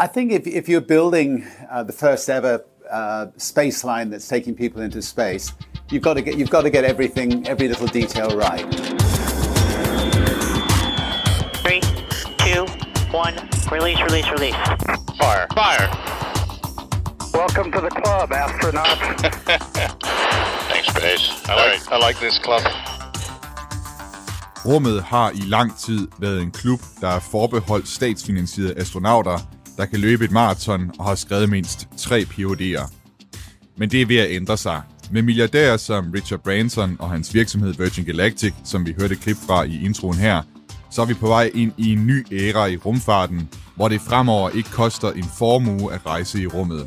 I think if, if you're building uh, the first ever uh, space line that's taking people into space, you've got to get you've got to get everything, every little detail right. Three, two, one. Release, release, release. Fire. Fire. Welcome to the club, astronaut. Thanks, Space. I like, I like this club. Rummet har i lang tid været en klub, der er forbeholdt statsfinansierede astronauter, der kan løbe et maraton og har skrevet mindst tre PhD'er. Men det er ved at ændre sig. Med milliardærer som Richard Branson og hans virksomhed Virgin Galactic, som vi hørte klip fra i introen her, så er vi på vej ind i en ny æra i rumfarten, hvor det fremover ikke koster en formue at rejse i rummet.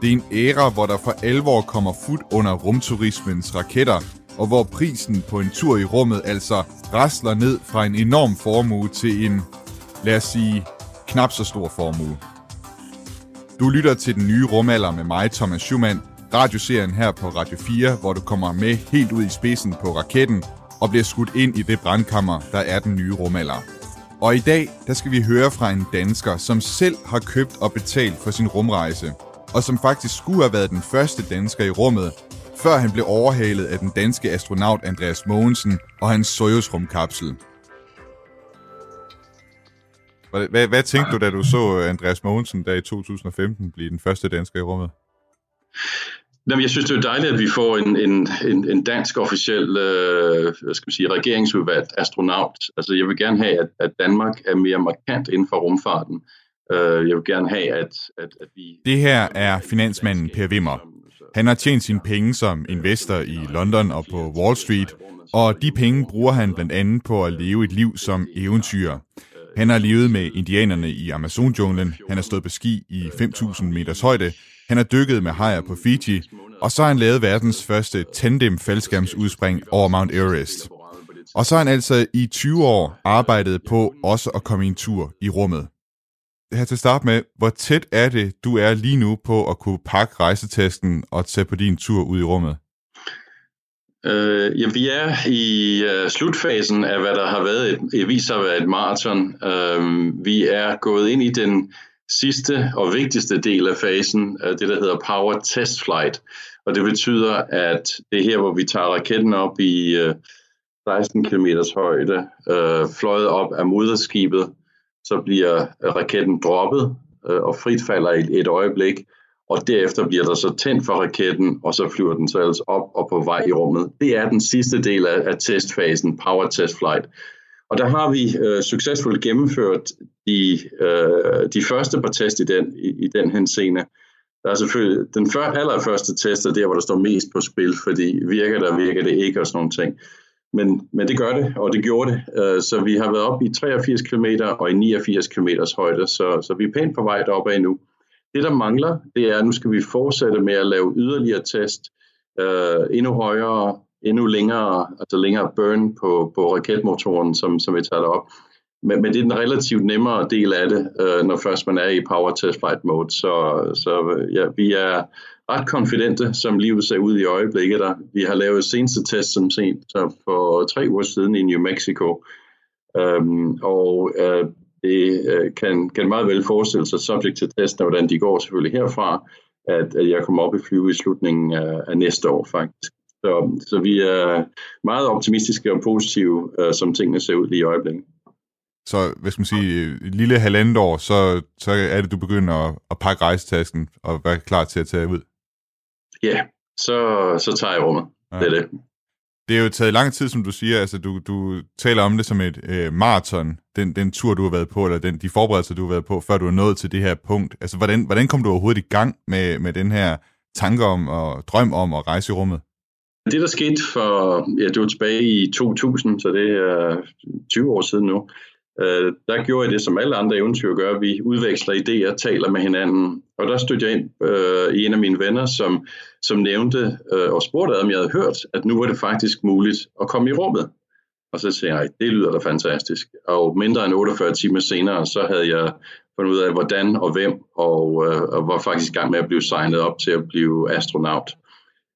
Det er en æra, hvor der for alvor kommer fod under rumturismens raketter, og hvor prisen på en tur i rummet altså rasler ned fra en enorm formue til en, lad os sige, knap så stor formue. Du lytter til den nye rumalder med mig, Thomas Schumann, radioserien her på Radio 4, hvor du kommer med helt ud i spidsen på raketten og bliver skudt ind i det brandkammer, der er den nye rumalder. Og i dag, der skal vi høre fra en dansker, som selv har købt og betalt for sin rumrejse, og som faktisk skulle have været den første dansker i rummet, før han blev overhalet af den danske astronaut Andreas Mogensen og hans Soyuz-rumkapsel. Hvad, hvad, hvad tænkte du, da du så Andreas Mogensen der i 2015 blive den første dansker i rummet? Jamen, jeg synes, det er dejligt, at vi får en, en, en, en dansk officiel øh, skal man sige, regeringsudvalgt astronaut. Altså, jeg vil gerne have, at, at Danmark er mere markant inden for rumfarten. Øh, jeg vil gerne have, at, at, at vi... Det her er finansmanden Per Wimmer. Han har tjent sine penge som investor i London og på Wall Street, og de penge bruger han blandt andet på at leve et liv som eventyr. Han har levet med indianerne i Amazonjunglen, han har stået på ski i 5.000 meters højde, han har dykket med hajer på Fiji, og så har han lavet verdens første tandem faldskærmsudspring over Mount Everest. Og så har han altså i 20 år arbejdet på også at komme en tur i rummet. Her til at starte med, hvor tæt er det, du er lige nu på at kunne pakke rejsetasken og tage på din tur ud i rummet? Øh, ja, vi er i øh, slutfasen af, hvad der har været et, et viser at være et maraton. Øh, vi er gået ind i den sidste og vigtigste del af fasen, øh, det der hedder Power Test Flight. Og det betyder, at det er her, hvor vi tager raketten op i øh, 16 km højde, øh, fløjet op af moderskibet, så bliver raketten droppet øh, og frit falder i et øjeblik, og derefter bliver der så tændt for raketten, og så flyver den så ellers op og på vej i rummet. Det er den sidste del af, af testfasen, Power Test Flight. Og der har vi øh, succesfuldt gennemført de, øh, de første par test i den, i, i den henseende. Der er selvfølgelig den før, allerførste test, er der, hvor der står mest på spil, fordi virker der, virker det ikke og sådan nogle ting. Men, men det gør det, og det gjorde det. Øh, så vi har været op i 83 km og i 89 km højde, så, så vi er pænt på vej deroppe nu. Det, der mangler, det er, at nu skal vi fortsætte med at lave yderligere test, øh, endnu højere, endnu længere, altså længere burn på, på raketmotoren, som, som vi tager op. Men, men det er den relativt nemmere del af det, øh, når først man er i power test flight mode. Så, så ja, vi er ret konfidente, som livet ser ud i øjeblikket. Der. Vi har lavet seneste test som sent så for tre uger siden i New Mexico. Um, og øh, det øh, kan, kan meget vel forestille sig, subject til testen, hvordan de går selvfølgelig herfra, at, at jeg kommer op i flyve i slutningen af, af næste år faktisk. Så, så vi er meget optimistiske og positive, uh, som tingene ser ud lige i øjeblikket. Så hvad skal man sige, et lille halvandet år, så, så er det, du begynder at, at pakke rejsetasken og være klar til at tage ud? Ja, så, så tager jeg rummet. Ja. Det er det. Det er jo taget lang tid, som du siger. Altså, du, du taler om det som et øh, maraton, den, den tur, du har været på, eller den, de forberedelser, du har været på, før du er nået til det her punkt. Altså, hvordan, hvordan kom du overhovedet i gang med, med den her tanke om og drøm om at rejse i rummet? Det, der skete for, ja, det var tilbage i 2000, så det er øh, 20 år siden nu, øh, der gjorde jeg det, som alle andre eventyr gør. Vi udveksler idéer, taler med hinanden. Og der stødte jeg ind øh, i en af mine venner, som, som nævnte øh, og spurgte, om jeg havde hørt, at nu var det faktisk muligt at komme i rummet. Og så sagde jeg, det lyder da fantastisk. Og mindre end 48 timer senere, så havde jeg fundet ud af, hvordan og hvem, og, øh, og var faktisk i gang med at blive signet op til at blive astronaut.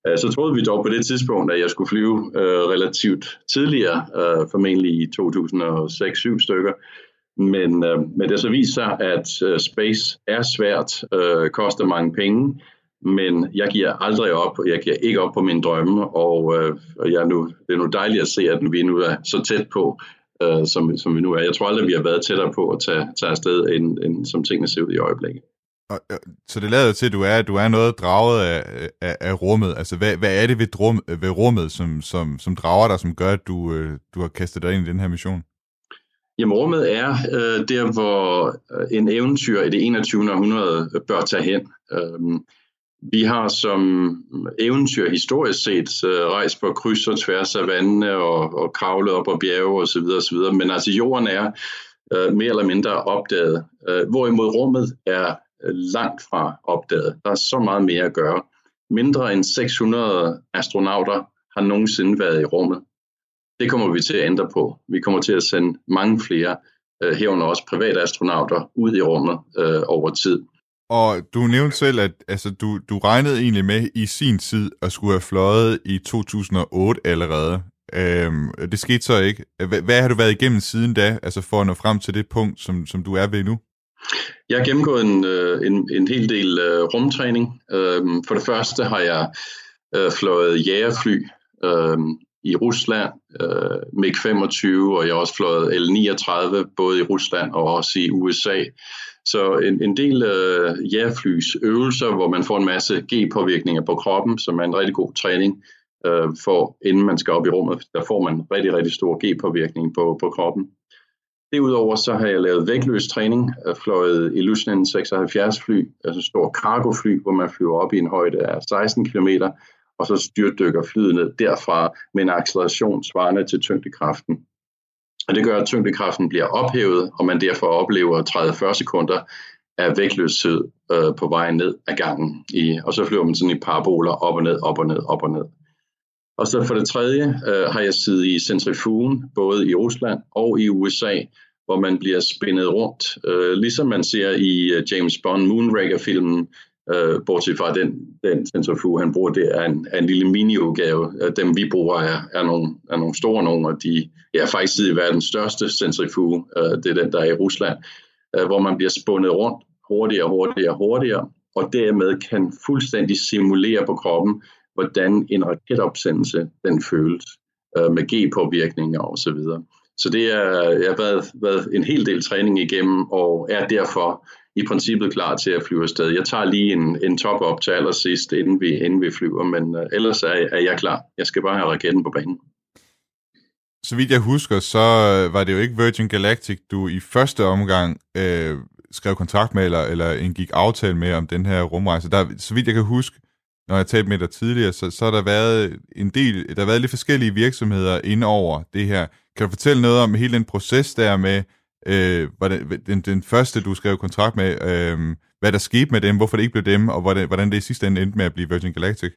Øh, så troede vi dog på det tidspunkt, at jeg skulle flyve øh, relativt tidligere, øh, formentlig i 2006-7 stykker. Men, øh, men det så viser, at øh, space er svært, øh, koster mange penge, men jeg giver aldrig op, og jeg giver ikke op på mine drømme, og, øh, og jeg nu, det er nu dejligt at se, at vi nu er så tæt på, øh, som, som vi nu er. Jeg tror aldrig, vi har været tættere på at tage, tage afsted, end, end som tingene ser ud i øjeblikket. Og, så det lader til, at du er, at du er noget draget af, af, af rummet. Altså, hvad, hvad er det ved, drum, ved rummet, som, som, som drager dig, som gør, at du, øh, du har kastet dig ind i den her mission? Jamen, rummet er øh, der, hvor øh, en eventyr i det 21. århundrede øh, bør tage hen. Øh, vi har som eventyr historisk set øh, rejst på kryds og tværs af vandene og, og kravlet op på bjerge osv. osv. Men altså jorden er øh, mere eller mindre opdaget. Øh, hvorimod rummet er øh, langt fra opdaget. Der er så meget mere at gøre. Mindre end 600 astronauter har nogensinde været i rummet. Det kommer vi til at ændre på. Vi kommer til at sende mange flere, øh, herunder også private astronauter, ud i rummet øh, over tid. Og du nævnte selv, at altså, du, du regnede egentlig med i sin tid at skulle have fløjet i 2008 allerede. Øhm, det skete så ikke. Hvad, hvad har du været igennem siden da, altså for at nå frem til det punkt, som, som du er ved nu? Jeg har gennemgået en, øh, en, en hel del uh, rumtræning. Uh, for det første har jeg uh, fløjet jægerfly uh, i Rusland, øh, MiG-25, og jeg har også fløjet L-39, både i Rusland og også i USA. Så en, en del øh, jægerflys øvelser, hvor man får en masse G-påvirkninger på kroppen, som er en rigtig god træning øh, for, inden man skal op i rummet. Der får man rigtig, rigtig stor G-påvirkning på, på kroppen. Derudover så har jeg lavet vægtløs træning, øh, fløjet Illusion 76 fly, altså stor cargofly, hvor man flyver op i en højde af 16 km, og så styrtdykker flyet ned derfra med en acceleration svarende til tyngdekraften. Og det gør, at tyngdekraften bliver ophævet, og man derfor oplever 30-40 sekunder af vægtløshed øh, på vej ned ad gangen. I, og så flyver man sådan i paraboler op og ned, op og ned, op og ned. Og så for det tredje øh, har jeg siddet i centrifugen, både i Rusland og i USA, hvor man bliver spændet rundt, øh, ligesom man ser i øh, James Bond Moonraker-filmen, øh, bortset fra den, den centrifug, han bruger, det er en, er en lille mini-udgave. Øh, dem vi bruger er, er, nogle, er nogle store nogle, og de er faktisk i verdens største centrifug, øh, det er den, der er i Rusland, øh, hvor man bliver spundet rundt hurtigere, hurtigere, hurtigere, og dermed kan fuldstændig simulere på kroppen, hvordan en raketopsendelse den føles øh, med G-påvirkninger og så videre. Så det er, jeg har været, været en hel del træning igennem, og er derfor i princippet klar til at flyve afsted. Jeg tager lige en, en top op til allersidst, inden vi, inden vi flyver, men uh, ellers er, er jeg klar. Jeg skal bare have raketten på banen. Så vidt jeg husker, så øh, var det jo ikke Virgin Galactic, du i første omgang øh, skrev kontrakt med, eller, eller indgik aftale med om den her rumrejse. Der, så vidt jeg kan huske, når jeg talte med dig tidligere, så, så har der været en del, der har været lidt forskellige virksomheder ind over det her. Kan du fortælle noget om hele den proces der med, øh, hvordan, den, den første, du skrev kontrakt med, øh, hvad der skete med dem, hvorfor det ikke blev dem, og hvordan, hvordan det i sidste ende endte med at blive Virgin Galactic?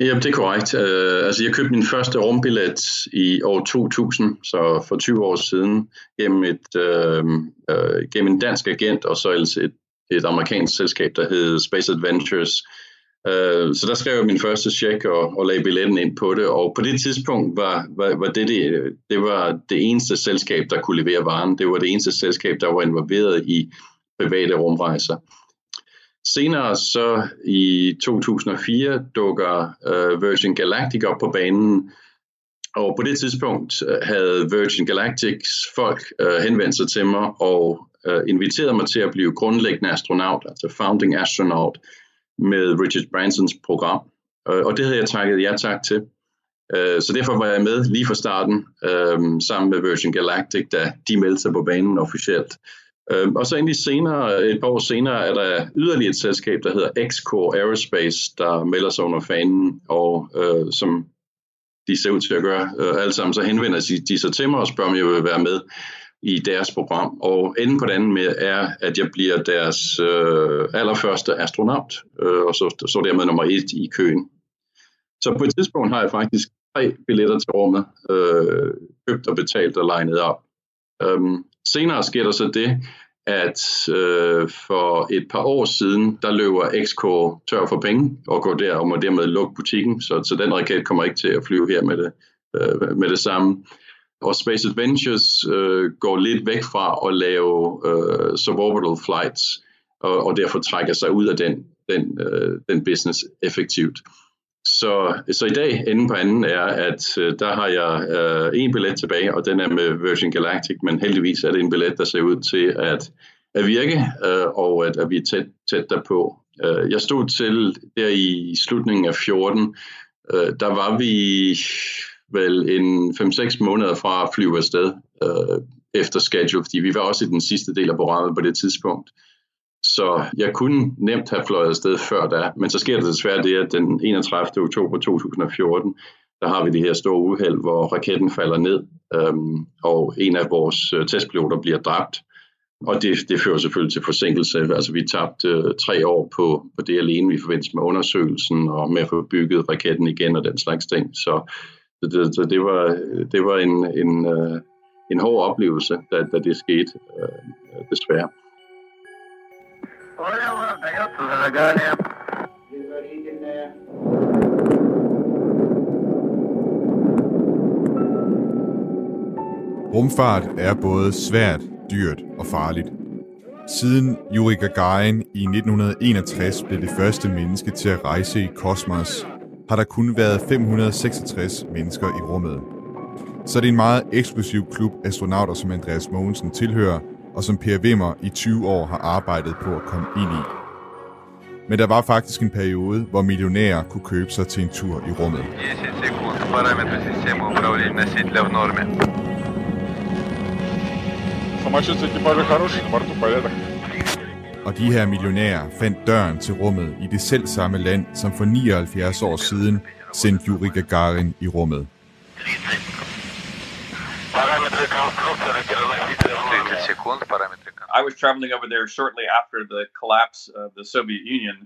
Jamen, det er korrekt. Uh, altså, jeg købte min første rumbillet i år 2000, så for 20 år siden, gennem, et, uh, uh, gennem en dansk agent, og så et, et amerikansk selskab, der hed Space Adventures. Øh, så der skrev jeg min første check og, og lagde billetten ind på det, og på det tidspunkt var, var, var det, det, det var det eneste selskab, der kunne levere varen. Det var det eneste selskab, der var involveret i private rumrejser. Senere så i 2004 dukker uh, Virgin Galactic op på banen, og på det tidspunkt øh, havde Virgin Galactics folk uh, henvendt sig til mig og uh, inviteret mig til at blive grundlæggende astronaut, altså founding astronaut, med Richard Bransons program. Øh, og det havde jeg takket ja tak til. Uh, så derfor var jeg med lige fra starten, uh, sammen med Virgin Galactic, da de meldte sig på banen officielt. Uh, og så endelig senere, et par år senere, er der yderligere et selskab, der hedder X-Core Aerospace, der melder sig under fanen, og øh, som de ser ud til at gøre øh, alle sammen, så henvender de sig til mig og spørger, om jeg vil være med i deres program. Og enden på den anden med er, at jeg bliver deres øh, allerførste astronaut, øh, og så, så dermed nummer et i køen. Så på et tidspunkt har jeg faktisk tre billetter til rummet, øh, købt og betalt og legnet op. Øhm, senere sker der så det, at øh, for et par år siden, der løber XK tør for penge og går der og må dermed lukke butikken, så, så den raket kommer ikke til at flyve her med det, øh, med det samme og Space Adventures øh, går lidt væk fra at lave øh, suborbital flights, og, og derfor trækker sig ud af den, den, øh, den business effektivt. Så, så i dag, enden på anden, er, at øh, der har jeg øh, en billet tilbage, og den er med Virgin Galactic, men heldigvis er det en billet, der ser ud til at, at virke, øh, og at, at vi er tæt, tæt derpå. Øh, jeg stod til der i slutningen af 14, øh, der var vi vel en 5-6 måneder fra at flyve afsted øh, efter schedule, fordi vi var også i den sidste del af programmet på det tidspunkt. Så jeg kunne nemt have fløjet afsted før da, men så sker det desværre det, at den 31. oktober 2014, der har vi det her store uheld, hvor raketten falder ned, øhm, og en af vores øh, testpiloter bliver dræbt. Og det, det fører selvfølgelig til forsinkelse. Altså vi tabte øh, tre år på, på det alene, vi forventede med undersøgelsen, og med at få bygget raketten igen og den slags ting. Så, det, så det var, det var en, en, øh, en hård oplevelse, da, da det skete, øh, desværre. Rumfart er både svært, dyrt og farligt. Siden Yuri Gagarin i 1961 blev det første menneske til at rejse i kosmos, har der kun været 566 mennesker i rummet. Så det er en meget eksklusiv klub astronauter, som Andreas Mogensen tilhører, og som Per Wimmer i 20 år har arbejdet på at komme ind i. Men der var faktisk en periode, hvor millionærer kunne købe sig til en tur i rummet. 10 секунд. Параметры системы управления носителя в норме. Самочувствие экипажа хорошее, на борту порядок. og de her millionærer fandt døren til rummet i det selv samme land, som for 79 år siden sendte Yuri Gagarin i rummet. I was traveling over there shortly after the collapse of the Soviet Union,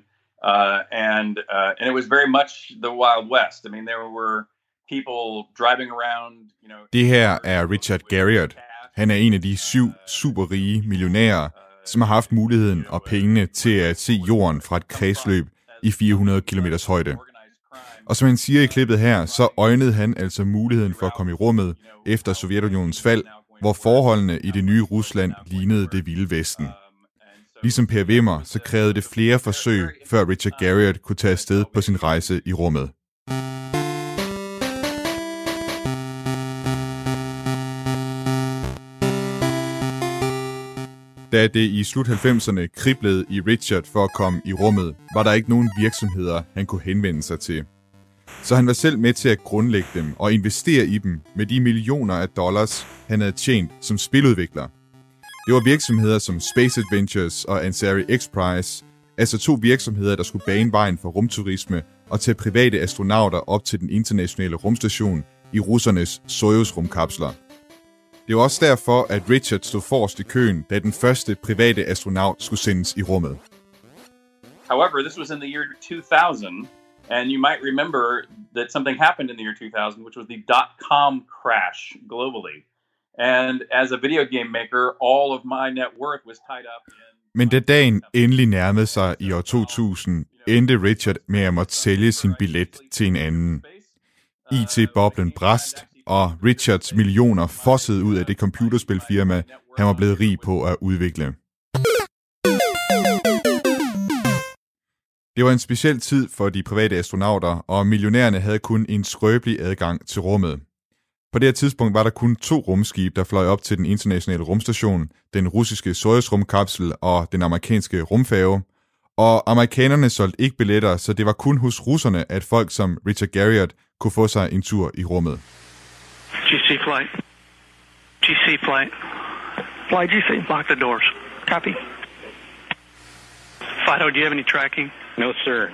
uh, and uh, and it was very much the Wild West. I mean, there were people driving around. You know. Det her er Richard Garriott. Han er en af de syv superrige millionærer, som har haft muligheden og pengene til at se jorden fra et kredsløb i 400 km højde. Og som han siger i klippet her, så øjnede han altså muligheden for at komme i rummet efter Sovjetunionens fald, hvor forholdene i det nye Rusland lignede det vilde vesten. Ligesom Per Wimmer, så krævede det flere forsøg, før Richard Garriott kunne tage afsted på sin rejse i rummet. Da det i slut 90'erne kriblede i Richard for at komme i rummet, var der ikke nogen virksomheder, han kunne henvende sig til. Så han var selv med til at grundlægge dem og investere i dem med de millioner af dollars, han havde tjent som spiludvikler. Det var virksomheder som Space Adventures og Ansari X-Prize, altså to virksomheder, der skulle bane vejen for rumturisme og tage private astronauter op til den internationale rumstation i russernes Soyuz-rumkapsler. Det var også derfor, at Richard stod forrest i køen, da den første private astronaut skulle sendes i rummet. However, this was in the year 2000, and you might remember that something happened in the year 2000, which was the dot com crash globally. And as a video game maker, all of my net worth was tied up in. Men da dagen endelig nærmede sig i år 2000, endte Richard med at måtte sælge sin billet til en anden. IT-boblen brast, og Richards millioner fossede ud af det computerspilfirma, han var blevet rig på at udvikle. Det var en speciel tid for de private astronauter, og millionærerne havde kun en skrøbelig adgang til rummet. På det her tidspunkt var der kun to rumskibe, der fløj op til den internationale rumstation, den russiske Soyuz-rumkapsel og den amerikanske rumfærge. Og amerikanerne solgte ikke billetter, så det var kun hos russerne, at folk som Richard Garriott kunne få sig en tur i rummet. GC flight. GC flight. Fly GC. Lock the doors. Copy. Fido, do you have any tracking? No, sir.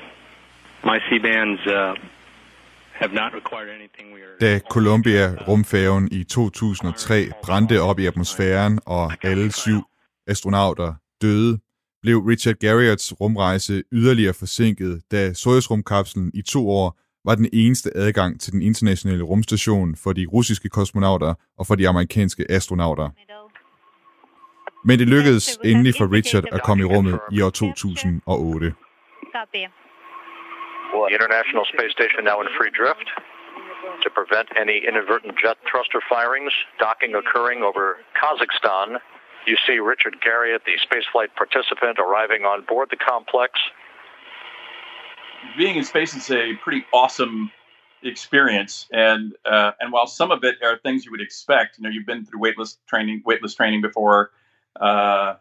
My C-bands uh, have not required anything. We are... Da Columbia rumfærgen i 2003 brændte op i atmosfæren, og alle syv astronauter døde, blev Richard Garriotts rumrejse yderligere forsinket, da Soyuz-rumkapslen i to år var den eneste adgang til den internationale rumstation for de russiske kosmonauter og for de amerikanske astronauter. Men det lykkedes endelig for Richard at komme i rummet i år 2008. Copy. International Space Station now in free drift. to prevent any inadvertent jet thruster firings. Docking occurring over Kazakhstan. You see Richard Garriott, the spaceflight participant, arriving on board the complex. Being in space is a pretty awesome experience, and uh, and while some of it are things you would expect, you know, you've been through weightless training, weightless training before, uh,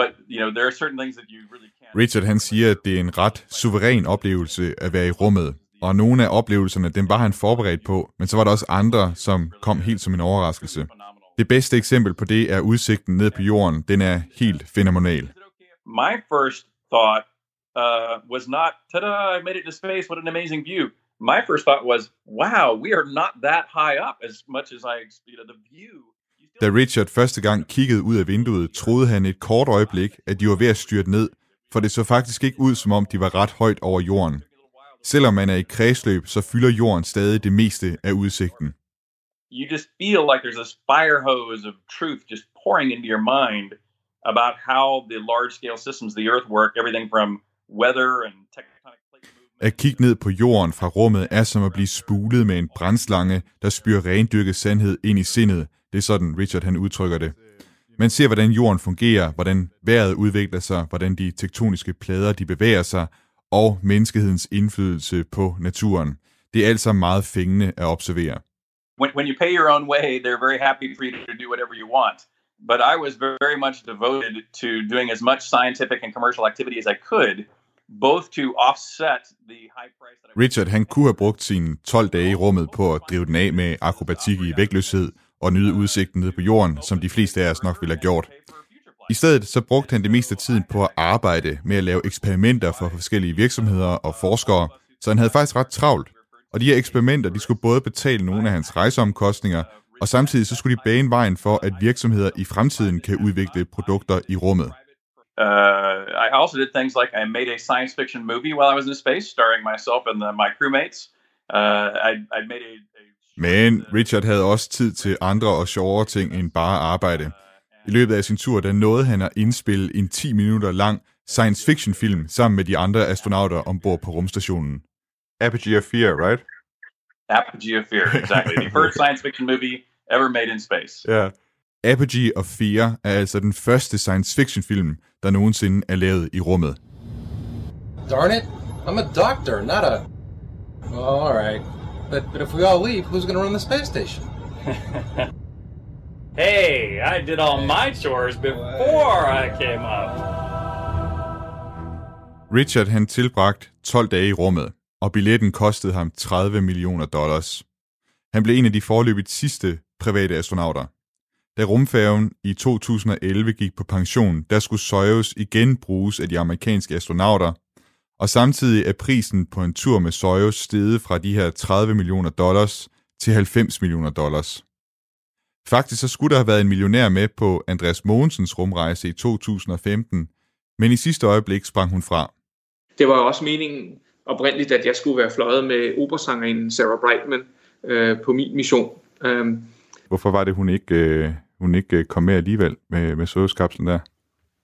but you know, there are certain things that you really can't. Richard han siger, at det er en ret suveræn oplevelse at være i rummet. Og nogle af oplevelserne, dem var han forberedt på, men så var der også andre, som kom helt som en overraskelse. Det bedste eksempel på det er udsigten ned på jorden. Den er helt fænomenal. My first thought uh, was not, "Ta-da! I made it to space! What an amazing view!" My first thought was, "Wow, we are not that high up as much as I, you know, the view." Da Richard første gang kiggede ud af vinduet, troede han et kort øjeblik, at de var ved at styrte ned, for det så faktisk ikke ud, som om de var ret højt over jorden. Selvom man er i kredsløb, så fylder jorden stadig det meste af udsigten. You just feel like there's this fire hose of truth just pouring into your mind about how the large-scale systems of the Earth work, everything from weather and tectonic plate movement. At kigge ned på jorden fra rummet er som at blive spulet med en brændslange, der spyrer rendyrket sandhed ind i sindet. Det er sådan, Richard han udtrykker det. Man ser, hvordan jorden fungerer, hvordan vejret udvikler sig, hvordan de tektoniske plader de bevæger sig, og menneskehedens indflydelse på naturen. Det er alt sammen meget fængende at observere. When, when you pay your own way, they're very happy for you to do whatever you want. But I was very much devoted to doing as much scientific and commercial activity as I could, both to offset the high price that I Richard han kunne have brugt sine 12 dage i rummet på at drive den af med akrobatik i vægtløshed og nyde udsigten ned på jorden, som de fleste af os nok ville have gjort. I stedet så brugte han det meste af tiden på at arbejde med at lave eksperimenter for forskellige virksomheder og forskere, så han havde faktisk ret travlt. Og de her eksperimenter, de skulle både betale nogle af hans rejseomkostninger, og samtidig så skulle de bane vejen for, at virksomheder i fremtiden kan udvikle produkter i rummet. Uh, I also did things like I made a science fiction movie while I was in space, starring myself and the, my crewmates. Uh, I, I made a, a Men Richard havde også tid til andre og sjovere ting end bare arbejde. I løbet af sin tur, der nåede han at indspille en 10 minutter lang science fiction film sammen med de andre astronauter ombord på rumstationen. Apogee of Fear, right? Apogee of Fear, exactly. the first science fiction movie ever made in space. Ja. Apogee of Fear er altså den første science fiction film, der nogensinde er lavet i rummet. Darn it, I'm a doctor, not a. Well, all right. But, but if we all leave, who's going to run the space station? Hey, I did all my chores before I came up. Richard han tilbragt 12 dage i rummet, og billetten kostede ham 30 millioner dollars. Han blev en af de forløbigt sidste private astronauter. Da rumfærgen i 2011 gik på pension, der skulle Soyuz igen bruges af de amerikanske astronauter, og samtidig er prisen på en tur med Soyuz steget fra de her 30 millioner dollars til 90 millioner dollars. Faktisk så skulle der have været en millionær med på Andreas Mogensens rumrejse i 2015, men i sidste øjeblik sprang hun fra. Det var også meningen oprindeligt, at jeg skulle være fløjet med operasangerinden Sarah Brightman øh, på min mission. Um, Hvorfor var det, hun ikke, øh, hun ikke øh, kom med alligevel med, med Soyuz-kapslen der?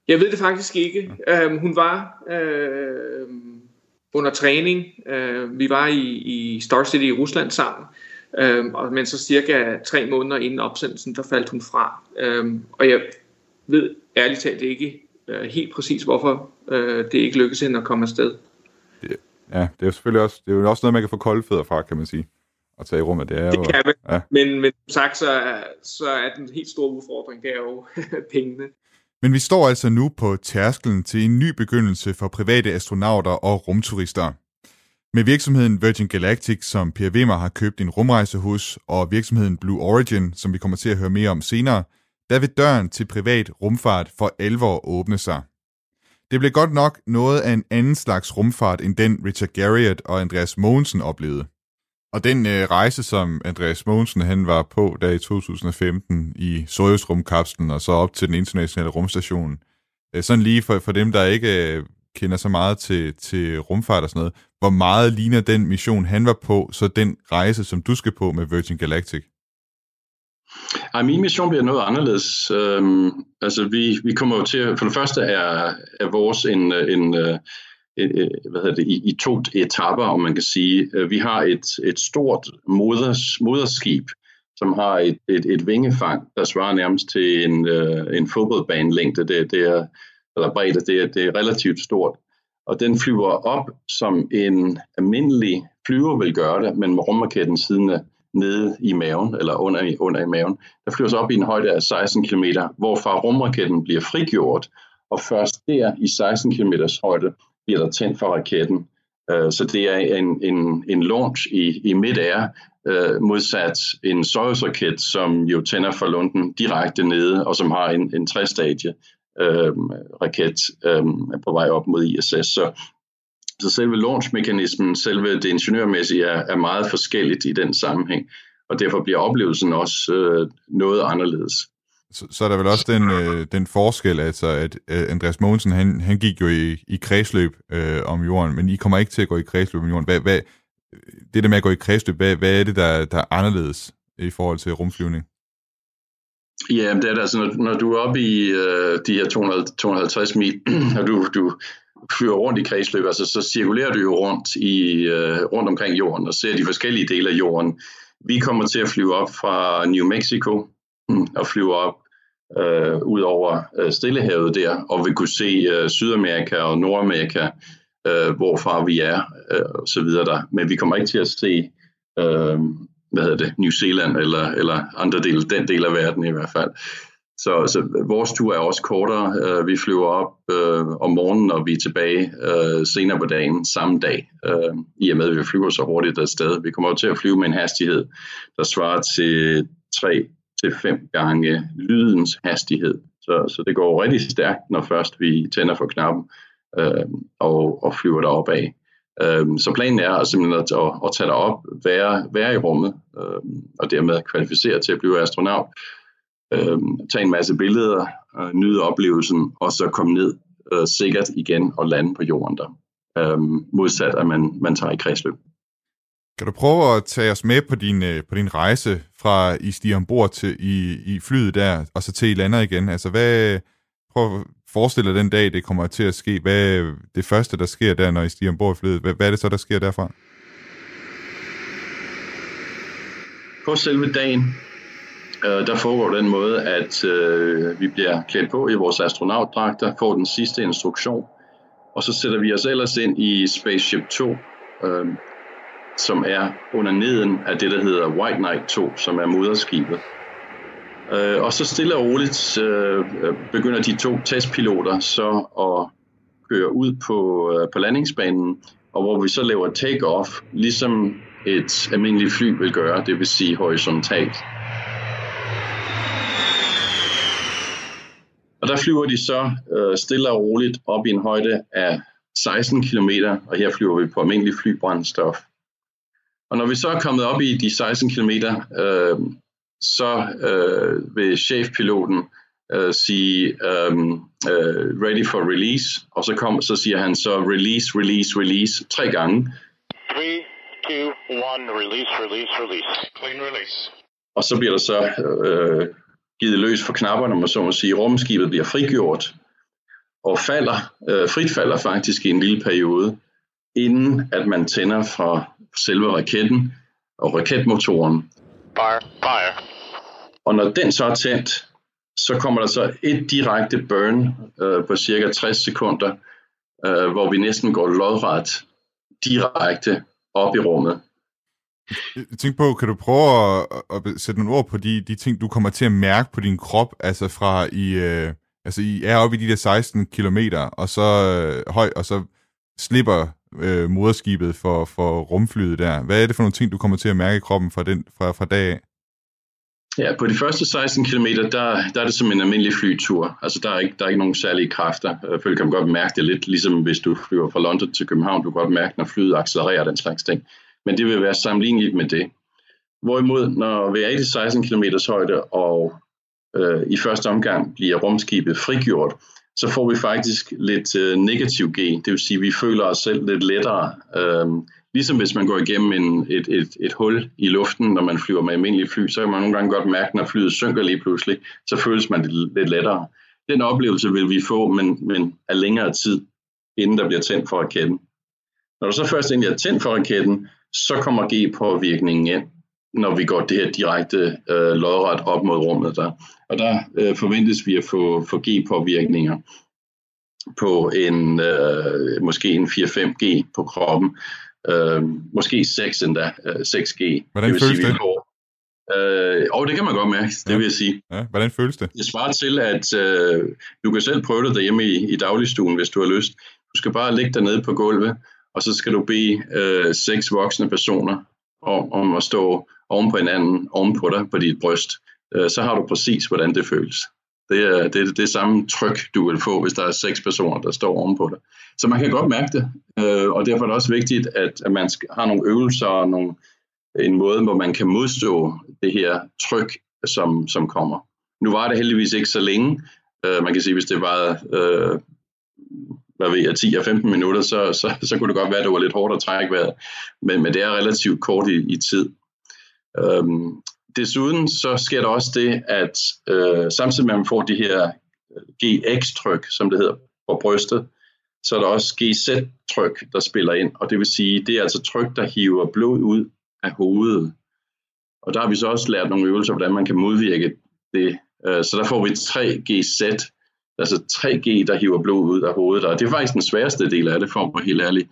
Jeg ved det faktisk ikke. Um, hun var øh, under træning. Uh, vi var i, i Star City i Rusland sammen. Um, og, men så cirka tre måneder inden opsendelsen, der faldt hun fra. Um, og jeg ved ærligt talt ikke uh, helt præcis, hvorfor uh, det ikke lykkedes hende at komme afsted. Ja, det er jo selvfølgelig også, det er jo også noget, man kan få kolde fødder fra, kan man sige. At tage i rummet, det er det jo... kan man. Ja. Men, men som sagt, så er, så er den helt store udfordring, det er jo pengene. Men vi står altså nu på tærskelen til en ny begyndelse for private astronauter og rumturister. Med virksomheden Virgin Galactic, som Per Wimmer har købt en rumrejse hos, og virksomheden Blue Origin, som vi kommer til at høre mere om senere, der vil døren til privat rumfart for alvor åbne sig. Det blev godt nok noget af en anden slags rumfart end den Richard Garriott og Andreas Mogensen oplevede. Og den øh, rejse, som Andreas Mogensen han var på der i 2015 i Soyuz-rumkapslen og så op til den internationale rumstation, øh, sådan lige for, for dem, der ikke øh, kender så meget til, til rumfart og sådan noget, hvor meget ligner den mission, han var på, så den rejse, som du skal på med Virgin Galactic? Ej, min mission bliver noget anderledes. Øhm, altså, vi, vi kommer jo til, for det første er, er vores en, en, en, hvad hedder det, i, i to etapper, om man kan sige. Vi har et, et stort moders, moderskib, som har et, et, et vingefang, der svarer nærmest til en, en fodboldbanelængde. Det, det er, eller bredde, det er, det er relativt stort. Og den flyver op, som en almindelig flyver vil gøre det, men med rumraketten siden nede i maven, eller under, under i maven. Der flyver sig op i en højde af 16 km, hvorfra rumraketten bliver frigjort, og først der i 16 km højde bliver der tændt for raketten. Øh, så det er en, en, en launch i, i midair, øh, modsat en Soyuz-raket, som jo tænder for lunden direkte nede, og som har en, en træstadie øh, raket øh, på vej op mod ISS. Så, så selve launchmekanismen, selve det ingeniørmæssige, er, er meget forskelligt i den sammenhæng, og derfor bliver oplevelsen også øh, noget anderledes. Så, så er der vel også den, øh, den forskel, altså at øh, Andreas Mogensen, han, han gik jo i, i kredsløb øh, om jorden, men I kommer ikke til at gå i kredsløb om jorden. Hvad, hvad, det der med at gå i kredsløb, hvad, hvad er det, der, der er anderledes i forhold til rumflyvning? Ja, det er det altså, når, når du er oppe i øh, de her 200, 250 mil, og du, du flyver rundt i kredsløb, altså, så cirkulerer du jo rundt, i, øh, rundt omkring jorden og ser de forskellige dele af jorden. Vi kommer til at flyve op fra New Mexico hmm, og flyve op øh, ud over øh, Stillehavet der, og vi kunne se øh, Sydamerika og Nordamerika, øh, hvorfra vi er, øh, og så videre der. Men vi kommer ikke til at se øh, hvad hedder det, New Zealand eller, eller andre dele, den del af verden i hvert fald. Så, så vores tur er også kortere. Uh, vi flyver op uh, om morgenen, og vi er tilbage uh, senere på dagen, samme dag, uh, i og med, at vi flyver så hurtigt afsted. Vi kommer til at flyve med en hastighed, der svarer til 3 til fem gange lydens hastighed. Så, så det går rigtig stærkt, når først vi tænder for knappen uh, og, og flyver derop af. Øhm, så planen er simpelthen at, at, at tage dig op, være, være i rummet, øh, og dermed kvalificere til at blive astronaut, øhm, tage en masse billeder, øh, nyde oplevelsen, og så komme ned øh, sikkert igen og lande på jorden der. Øhm, modsat at man, man tager i kredsløb. Kan du prøve at tage os med på din, øh, på din rejse fra I stiger ombord til i, i flyet der, og så til I lander igen? Altså hvad, prøv at forestille dig den dag, det kommer til at ske. Hvad er det første, der sker der, når I stiger ombord i flyet? Hvad, hvad er det så, der sker derfra? På selve dagen, øh, der foregår den måde, at øh, vi bliver klædt på i vores astronautdragter, får den sidste instruktion, og så sætter vi os ellers ind i Spaceship 2, øh, som er under neden af det, der hedder White Knight 2, som er moderskibet. Øh, og så stille og roligt øh, øh, begynder de to testpiloter så at køre ud på, øh, på landingsbanen, og hvor vi så laver take-off, ligesom et almindeligt fly vil gøre, det vil sige horisontalt. Og der flyver de så øh, stille og roligt op i en højde af 16 km, og her flyver vi på almindelig flybrændstof. Og når vi så er kommet op i de 16 km, øh, så øh, vil chefpiloten øh, sige um, uh, ready for release, og så, kom, så siger han så release, release, release tre gange. 3, 2, 1, release, release, release. Clean release. Og så bliver der så øh, givet løs for knapperne, man så må sige. Rumskibet bliver frigjort og falder, øh, frit falder faktisk i en lille periode, inden at man tænder fra selve raketten og raketmotoren. Fire, fire. Og når den så er tændt, så kommer der så et direkte burn øh, på cirka 60 sekunder, øh, hvor vi næsten går lodret direkte op i rummet. Jeg på, kan du prøve at, at sætte nogle ord på de, de ting, du kommer til at mærke på din krop, altså fra i, øh, altså I er oppe i de der 16 kilometer, og så øh, høj, og så slipper øh, moderskibet for, for rumflyet der. Hvad er det for nogle ting, du kommer til at mærke i kroppen fra, den, fra, fra dag af? Ja, på de første 16 km, der, der er det som en almindelig flytur. Altså, der er ikke, der er ikke nogen særlige kræfter. Øh, Selvfølgelig kan man godt mærke det lidt, ligesom hvis du flyver fra London til København. Du kan godt mærke, når flyet accelererer den slags ting. Men det vil være sammenligneligt med det. Hvorimod, når vi er i 16 km højde, og øh, i første omgang bliver rumskibet frigjort, så får vi faktisk lidt øh, negativ G. Det vil sige, at vi føler os selv lidt lettere. Øh, Ligesom hvis man går igennem en, et, et, et hul i luften, når man flyver med almindelige fly, så kan man nogle gange godt mærke, når flyet synker lige pludselig, så føles man lidt, lidt lettere. Den oplevelse vil vi få, men, men af længere tid, inden der bliver tændt for raketten. Når du så først egentlig er tændt for raketten, så kommer G-påvirkningen ind, når vi går det her direkte øh, lodret op mod rummet der. Og der øh, forventes vi at få, få G-påvirkninger på en øh, måske en 4-5G på kroppen, øh, måske 6 endda, øh, 6G. Hvordan det vil føles sige, det? får, øh, og det kan man godt mærke, det vil jeg sige. Ja, hvordan føles det? Det svarer til, at øh, du kan selv prøve det derhjemme i, i dagligstuen, hvis du har lyst. Du skal bare ligge dig nede på gulvet, og så skal du bede øh, seks voksne personer om, om at stå oven på hinanden, oven på dig, på dit bryst. Øh, så har du præcis, hvordan det føles. Det er det, er det samme tryk, du vil få, hvis der er seks personer, der står oven på dig. Så man kan godt mærke det, øh, og derfor er det også vigtigt, at, at man skal, har nogle øvelser og nogle, en måde, hvor man kan modstå det her tryk, som, som kommer. Nu var det heldigvis ikke så længe. Øh, man kan sige, hvis det var øh, hvad ved jeg, 10 og 15 minutter, så, så, så kunne det godt være, at det var lidt hårdt at trække vejret. Men, men det er relativt kort i, i tid. Øhm, desuden så sker der også det, at øh, samtidig med at man får de her øh, GX-tryk, som det hedder, på brystet, så er der også GZ-tryk, der spiller ind. Og det vil sige, det er altså tryk, der hiver blod ud af hovedet. Og der har vi så også lært nogle øvelser, hvordan man kan modvirke det. Øh, Så der får vi 3GZ, altså 3G, der hiver blod ud af hovedet. Og det er faktisk den sværeste del af det, for være helt ærlig.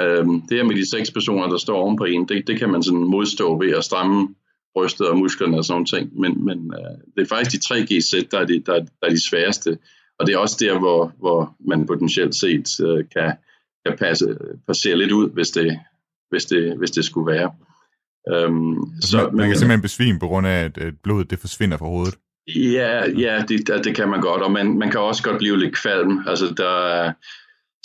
Øhm, Det her med de seks personer, der står oven på en, det, det kan man sådan modstå ved at stramme brystet og musklerne og sådan ting. Men, men øh, det er faktisk de 3G-sæt, der er de, der, der er de sværeste. Og det er også der, hvor, hvor man potentielt set øh, kan, kan passe, passere lidt ud, hvis det, hvis det, hvis det skulle være. Øhm, Så, man, man kan simpelthen besvime på grund af, at blodet det forsvinder fra hovedet. Ja, ja det, det- kan man godt, og man, man kan også godt blive lidt kvalm. Altså, der er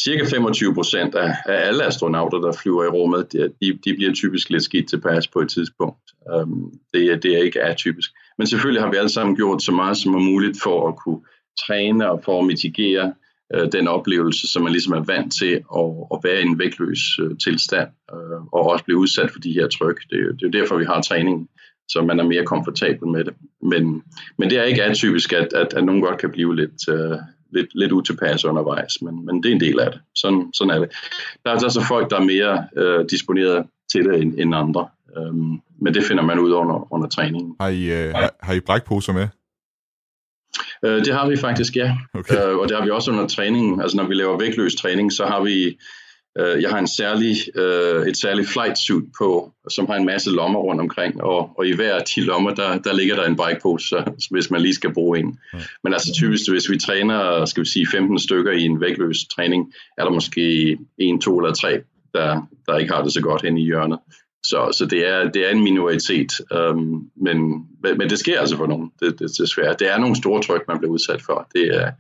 cirka 25 procent af, af alle astronauter, der flyver i rummet, de, de, bliver typisk lidt skidt tilpas på et tidspunkt. Um, det, det er ikke atypisk. Men selvfølgelig har vi alle sammen gjort så meget som er muligt for at kunne træne og for at mitigere øh, den oplevelse, som man ligesom er vant til at, at være i en vægtløs øh, tilstand, øh, og også blive udsat for de her tryk. Det, det er jo derfor, vi har træningen så man er mere komfortabel med det. Men, men det er ikke atypisk, at, at, at nogen godt kan blive lidt, øh, lidt, lidt utilpas undervejs, men, men det er en del af det. Sådan, sådan er det. Der er altså folk, der er mere øh, disponeret til det end, end andre, øhm, men det finder man ud under, under træningen. Har I, øh, har, har I brækposer med? Øh, det har vi faktisk, ja. Okay. Øh, og det har vi også under træningen. Altså når vi laver vægtløs træning, så har vi, øh, jeg har en særlig, øh, et særligt flight suit på, som har en masse lommer rundt omkring, og, og i hver af de lommer, der, der ligger der en bikepose, så, hvis man lige skal bruge en. Men altså typisk, hvis vi træner, skal vi sige 15 stykker i en vægtløs træning, er der måske en, to eller tre, der, der ikke har det så godt hen i hjørnet. Så, så det, er, det er en minoritet, øhm, men, men men det sker altså for nogen, det, det, desværre. Det er nogle store tryk, man bliver udsat for. Det, er,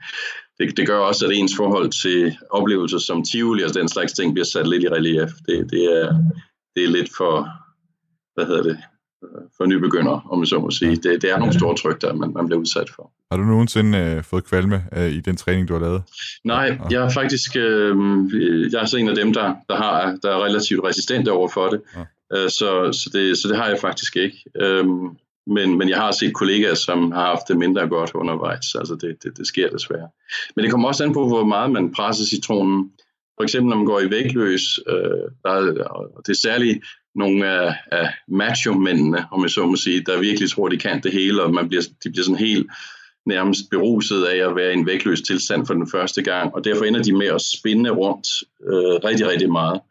det, det gør også, at ens forhold til oplevelser som Tivoli og den slags ting bliver sat lidt i relief. Det, det, er, det er lidt for, hvad hedder det, for nybegyndere, om jeg så må sige. Det, det er nogle store tryk, der man, man bliver udsat for. Har du nogensinde øh, fået kvalme øh, i den træning, du har lavet? Nej, jeg er faktisk øh, jeg er så en af dem, der, der, har, der er relativt resistente over for det. Ja. Øh, så, så, det, så det har jeg faktisk ikke. Øhm, men, men jeg har set kollegaer, som har haft det mindre godt undervejs. Altså det, det, det sker desværre. Men det kommer også an på, hvor meget man presser citronen. For eksempel når man går i vægtløs, øh, der er, og det er særligt nogle af, af macho-mændene, om jeg så må sige, der virkelig tror, de kan det hele, og man bliver, de bliver sådan helt nærmest beruset af at være i en vægtløs tilstand for den første gang, og derfor ender de med at spinde rundt øh, rigtig, rigtig meget.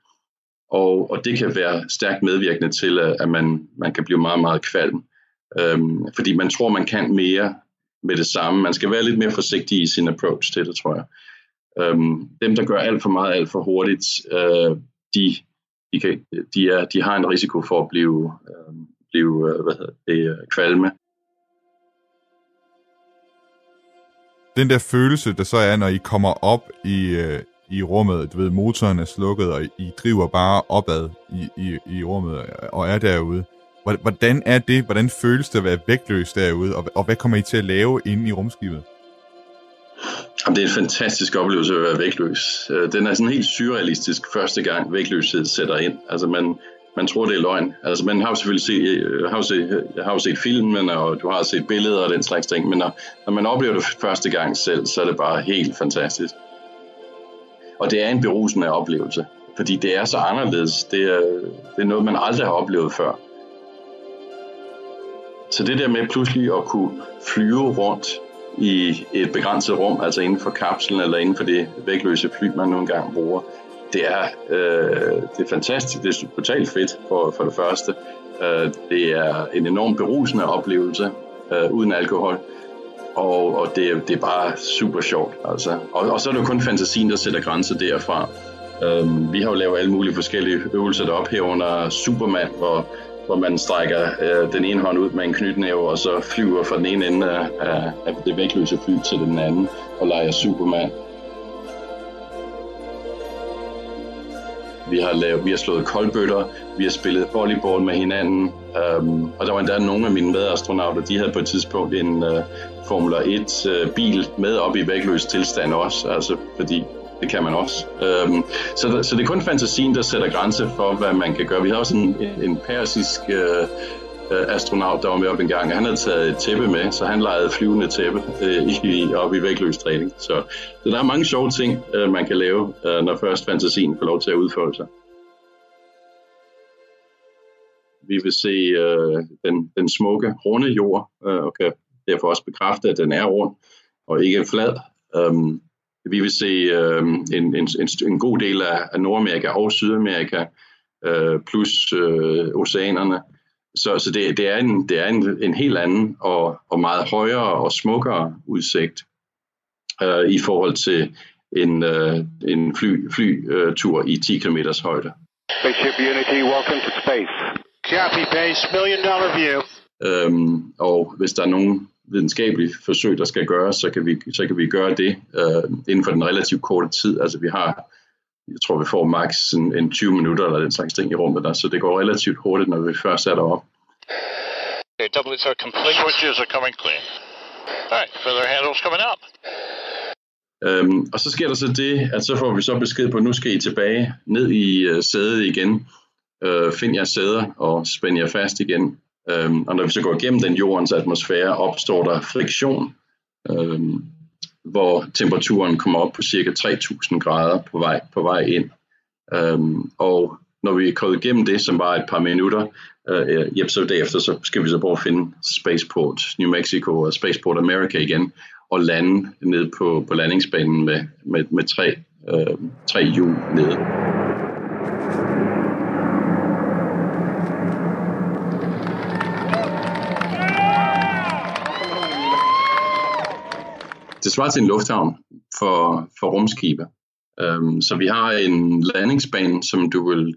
Og, og det kan være stærkt medvirkende til, at at man, man kan blive meget, meget kvalm. Øhm, fordi man tror, man kan mere med det samme. Man skal være lidt mere forsigtig i sin approach til det, tror jeg. Øhm, dem, der gør alt for meget, alt for hurtigt, øh, de, de, kan, de, er, de har en risiko for at blive, øhm, øh, blive hvad hedder det, øh, kvalme. Den der følelse, der så er, når I kommer op i, øh, i rummet, du ved, motoren er slukket, og I driver bare opad i, i, i rummet og er derude. Hvordan er det? Hvordan føles det at være vægtløs derude? Og, og hvad kommer I til at lave inde i rumskibet? Jamen, det er en fantastisk oplevelse at være vægtløs. Øh, den er sådan helt surrealistisk første gang vægtløshed sætter ind. Altså man, man tror, det er løgn. Altså man har jo selvfølgelig set, øh, har jo set, øh, har jo set filmen, og du har set billeder og den slags ting, men når, når man oplever det første gang selv, så er det bare helt fantastisk. og det er en berusende oplevelse, fordi det er så anderledes. Det er, det er noget, man aldrig har oplevet før. Så det der med pludselig at kunne flyve rundt i et begrænset rum, altså inden for kapslen eller inden for det vægtløse fly, man nu engang bruger, det er, øh, det er fantastisk. Det er totalt fedt for, for det første. Øh, det er en enorm berusende oplevelse øh, uden alkohol. Og, og det, det er bare super sjovt. Altså. Og, og så er det jo kun fantasien, der sætter grænser derfra. Øh, vi har jo lavet alle mulige forskellige øvelser derop herunder Superman, hvor hvor man strækker øh, den ene hånd ud med en knytnæve, og så flyver fra den ene ende af, af det vægtløse fly til den anden, og leger Superman. Vi har, lavet, vi har slået koldbøtter, vi har spillet volleyball med hinanden, øhm, og der var endda nogle af mine medastronauter, de havde på et tidspunkt en øh, Formula 1 øh, bil med op i vægtløs tilstand også, altså fordi det kan man også. Øhm, så, så det er kun fantasien, der sætter grænse for, hvad man kan gøre. Vi havde også en, en persisk øh, øh, astronaut, der var med op en gang, og han havde taget et tæppe med, så han legede flyvende tæppe øh, i, op i vægtløs træning. Så, så der er mange sjove ting, øh, man kan lave, øh, når først fantasien får lov til at udfolde sig. Vi vil se øh, den, den smukke, runde jord, øh, og kan derfor også bekræfte, at den er rund og ikke flad. Øh, vi vil se øh, en, en, en, en god del af, af Nordamerika og Sydamerika, øh, plus øh, oceanerne. Så, så det, det er, en, det er en, en helt anden og, og meget højere og smukkere udsigt øh, i forhold til en, øh, en fly, flytur i 10 km højde. Spaceship Unity, welcome to space. Copy base, million dollar view. Øhm, og hvis der er nogen videnskabelige forsøg, der skal gøres, så kan vi, så kan vi gøre det øh, inden for den relativt korte tid. Altså vi har, jeg tror vi får maks en, en 20 minutter eller den slags ting i rummet der, så det går relativt hurtigt, når vi først er deroppe. Okay, doublets are complete. Switches are coming clean. Alright, further handles coming up. Øhm, og så sker der så det, at så får vi så besked på, at nu skal I tilbage ned i uh, sædet igen. Uh, find jer sæder og spænd jer fast igen. Øhm, og når vi så går igennem den jordens atmosfære, opstår der friktion, øhm, hvor temperaturen kommer op på cirka 3000 grader på vej, på vej ind. Øhm, og når vi er kommet igennem det, som var et par minutter, øh, øh ja, så derefter så skal vi så prøve at finde Spaceport New Mexico og Spaceport America igen, og lande ned på, på landingsbanen med, med, med tre, øh, tre hjul nede. Det svarer til en lufthavn for, for rumskibe. Øhm, så vi har en landingsbane, som du vil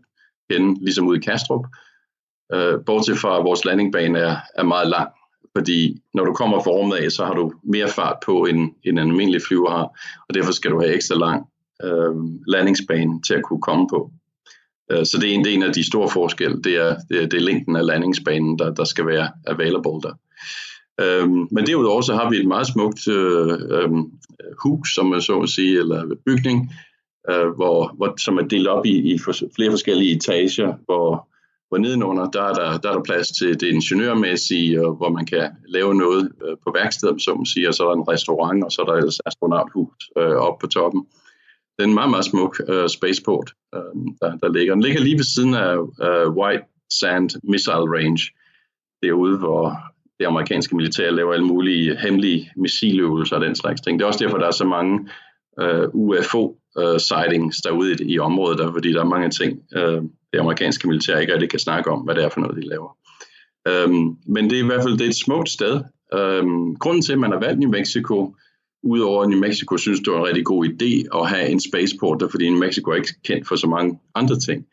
kende ligesom ude i Kastrup. Øh, bortset fra, at vores landingbane er, er meget lang, fordi når du kommer fra rummet af, så har du mere fart på, end, end en almindelig flyver har, og derfor skal du have ekstra lang øh, landingsbane til at kunne komme på. Øh, så det er en, det er en af de store forskelle, det er, det er, det er længden af landingsbanen, der, der skal være available der. Øhm, men derudover så har vi et meget smukt øh, øh, hus, som man så at sige, eller bygning, øh, hvor, hvor, som er delt op i, i flere forskellige etager, hvor, hvor nedenunder, der er der, der er der plads til det ingeniørmæssige, og hvor man kan lave noget øh, på værkstedet, som man siger, og så er der en restaurant, og så er der et astronauthus øh, oppe på toppen. Det er en meget, meget smuk øh, spaceport, øh, der, der ligger. Den ligger lige ved siden af øh, White Sand Missile Range, derude, hvor det amerikanske militær laver alle mulige hemmelige missiløvelser og den slags ting. Det er også derfor, der er så mange øh, UFO-sightings øh, derude i, i området, der, fordi der er mange ting, øh, det amerikanske militær ikke rigtig kan snakke om, hvad det er for noget, de laver. Øhm, men det er i hvert fald det er et smukt sted. Øhm, grunden til, at man har valgt New Mexico, udover at New Mexico synes, det var en rigtig god idé at have en spaceport, der, fordi New Mexico er ikke kendt for så mange andre ting.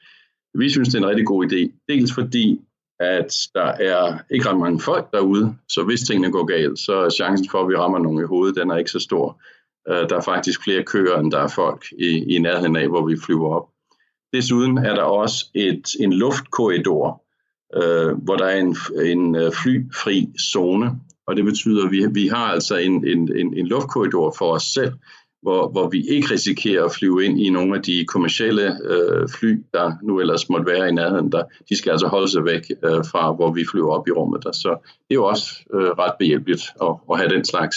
Vi synes, det er en rigtig god idé. Dels fordi at der er ikke ret mange folk derude, så hvis tingene går galt, så er chancen for, at vi rammer nogen i hovedet, den er ikke så stor. Øh, der er faktisk flere køer, end der er folk i, i nærheden af, hvor vi flyver op. Desuden er der også et, en luftkorridor, øh, hvor der er en, en øh, flyfri zone, og det betyder, at vi, vi har altså en, en, en, en luftkorridor for os selv, hvor, hvor vi ikke risikerer at flyve ind i nogle af de kommercielle øh, fly, der nu ellers måtte være i nærheden. Der, de skal altså holde sig væk øh, fra, hvor vi flyver op i rummet. Der. Så det er jo også øh, ret behjælpeligt at, at have den slags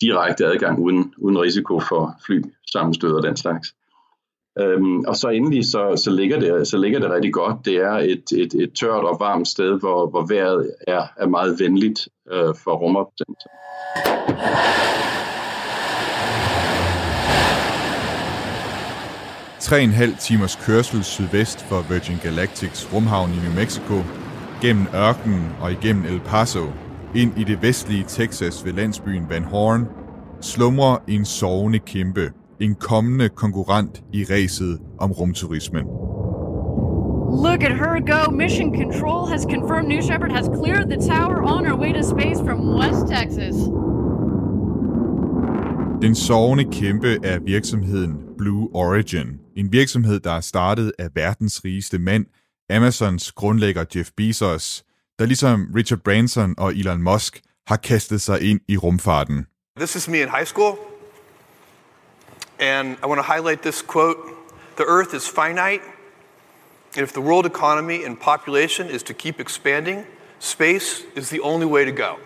direkte adgang uden, uden risiko for fly sammenstød og den slags. Øhm, og så endelig så, så, ligger det, så ligger det rigtig godt. Det er et, et, et tørt og varmt sted, hvor, hvor vejret er, er meget venligt øh, for rumopsendelser. Tre og en halv timers kørsel sydvest for Virgin Galactics rumhavn i New Mexico, gennem ørkenen og igennem El Paso, ind i det vestlige Texas ved landsbyen Van Horn, slumrer en sovende kæmpe, en kommende konkurrent i ræset om rumturismen. Look at her go. Mission Control has confirmed New Shepard has cleared the tower on her way to space from West Texas. Den sovende kæmpe er virksomheden Blue Origin. En virksomhed, der er startet af verdens rigeste mand, Amazons grundlægger Jeff Bezos, der ligesom Richard Branson og Elon Musk har kastet sig ind i rumfarten. This is me in high school, and I want to highlight this quote The earth is finite, and if the world economy and population is to keep expanding, space is the only way to go.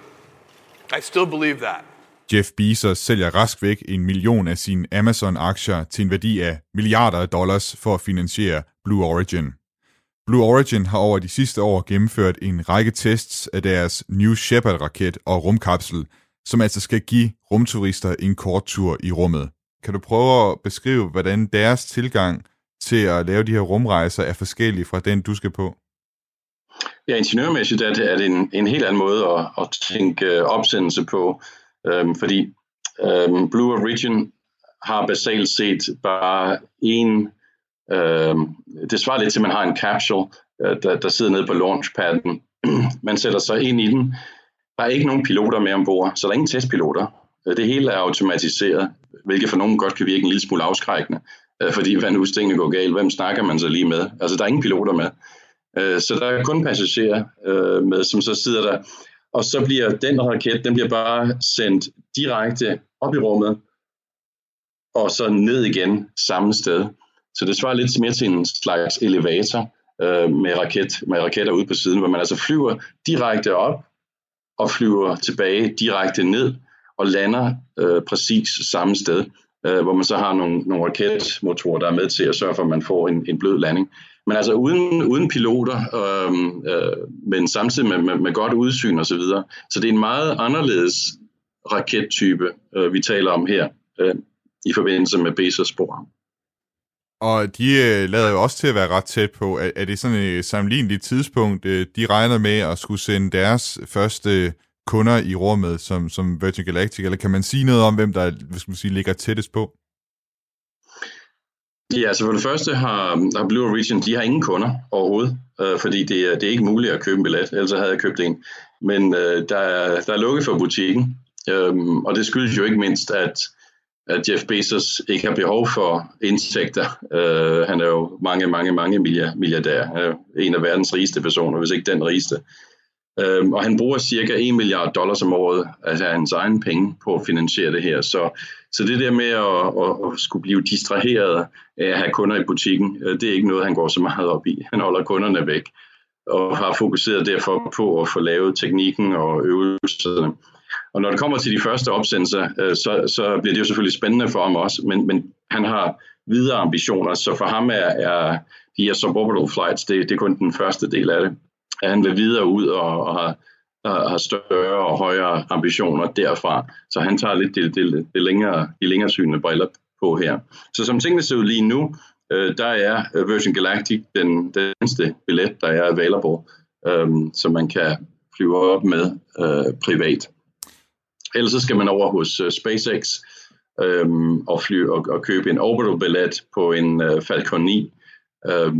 I still believe that. Jeff Bezos sælger rask væk en million af sine Amazon-aktier til en værdi af milliarder af dollars for at finansiere Blue Origin. Blue Origin har over de sidste år gennemført en række tests af deres New Shepard-raket og rumkapsel, som altså skal give rumturister en kort tur i rummet. Kan du prøve at beskrive, hvordan deres tilgang til at lave de her rumrejser er forskellig fra den, du skal på? Ja, ingeniørmæssigt er det, er det en, en helt anden måde at, at tænke øh, opsendelse på, øhm, fordi øhm, Blue Origin har basalt set bare en, øhm, det svarer lidt til, at man har en capsule, øh, der, der sidder nede på launchpadden. man sætter sig ind i den. Der er ikke nogen piloter med ombord, så der er ingen testpiloter. Øh, det hele er automatiseret, hvilket for nogen godt kan virke en lille smule afskrækkende. Øh, fordi hvad nu tingene går galt, hvem snakker man så lige med? Altså der er ingen piloter med. Øh, så der er kun passagerer med, som så sidder der. Og så bliver den raket, den bliver bare sendt direkte op i rummet, og så ned igen samme sted. Så det svarer lidt mere til en slags elevator øh, med, raket, med raketter ude på siden, hvor man altså flyver direkte op og flyver tilbage direkte ned og lander øh, præcis samme sted øh, hvor man så har nogle, nogle raketmotorer, der er med til at sørge for, at man får en, en blød landing. Men altså uden, uden piloter, øh, øh, men samtidig med, med, med godt udsyn osv. Så, videre. så det er en meget anderledes rakettype, øh, vi taler om her, øh, i forbindelse med Bezos spor. Og de øh, lader jo også til at være ret tæt på. Er, er det sådan et sammenligneligt tidspunkt, øh, de regner med at skulle sende deres første øh, kunder i rummet som, som Virgin Galactic, eller kan man sige noget om, hvem der hvad skal man sige, ligger tættest på? Ja, altså for det første har, har Blue Origin, de har ingen kunder overhovedet, øh, fordi det er, det er ikke muligt at købe en billet, ellers havde jeg købt en. Men øh, der, er, der er lukket for butikken, øh, og det skyldes jo ikke mindst, at, at Jeff Bezos ikke har behov for indtægter. Øh, han er jo mange, mange, mange milliardær. Han er en af verdens rigeste personer, hvis ikke den rigeste. Øhm, og han bruger cirka 1 milliard dollars om året altså hans egen penge på at finansiere det her. Så, så det der med at, at, at skulle blive distraheret af at have kunder i butikken, øh, det er ikke noget, han går så meget op i. Han holder kunderne væk og har fokuseret derfor på at få lavet teknikken og øvelserne. Og når det kommer til de første opsendelser, øh, så, så bliver det jo selvfølgelig spændende for ham også, men, men han har videre ambitioner, så for ham er, er de her suborbital flights, det, det er kun den første del af det at han vil videre ud og, og har, Øh, har større og højere ambitioner derfra. Så han tager lidt det, det, det længere, de længere synende briller på her. Så som tingene ser ud lige nu, øh, der er øh, Virgin Galactic den, den eneste billet, der er available, øh, som man kan flyve op med øh, privat. Ellers så skal man over hos øh, SpaceX øh, og, fly, og, og købe en orbital billet på en øh, Falcon 9. Øh,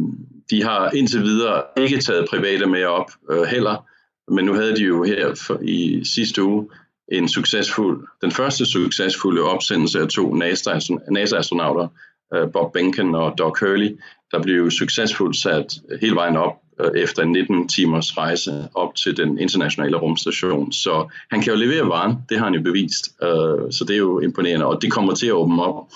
de har indtil videre ikke taget private med op øh, heller, men nu havde de jo her for, i sidste uge en succesfuld, den første succesfulde opsendelse af to NASA-astronauter, øh, Bob Behnken og Doug Hurley, der blev succesfuldt sat hele vejen op øh, efter en 19 timers rejse op til den internationale rumstation. Så han kan jo levere varen, det har han jo bevist, øh, så det er jo imponerende, og det kommer til at åbne op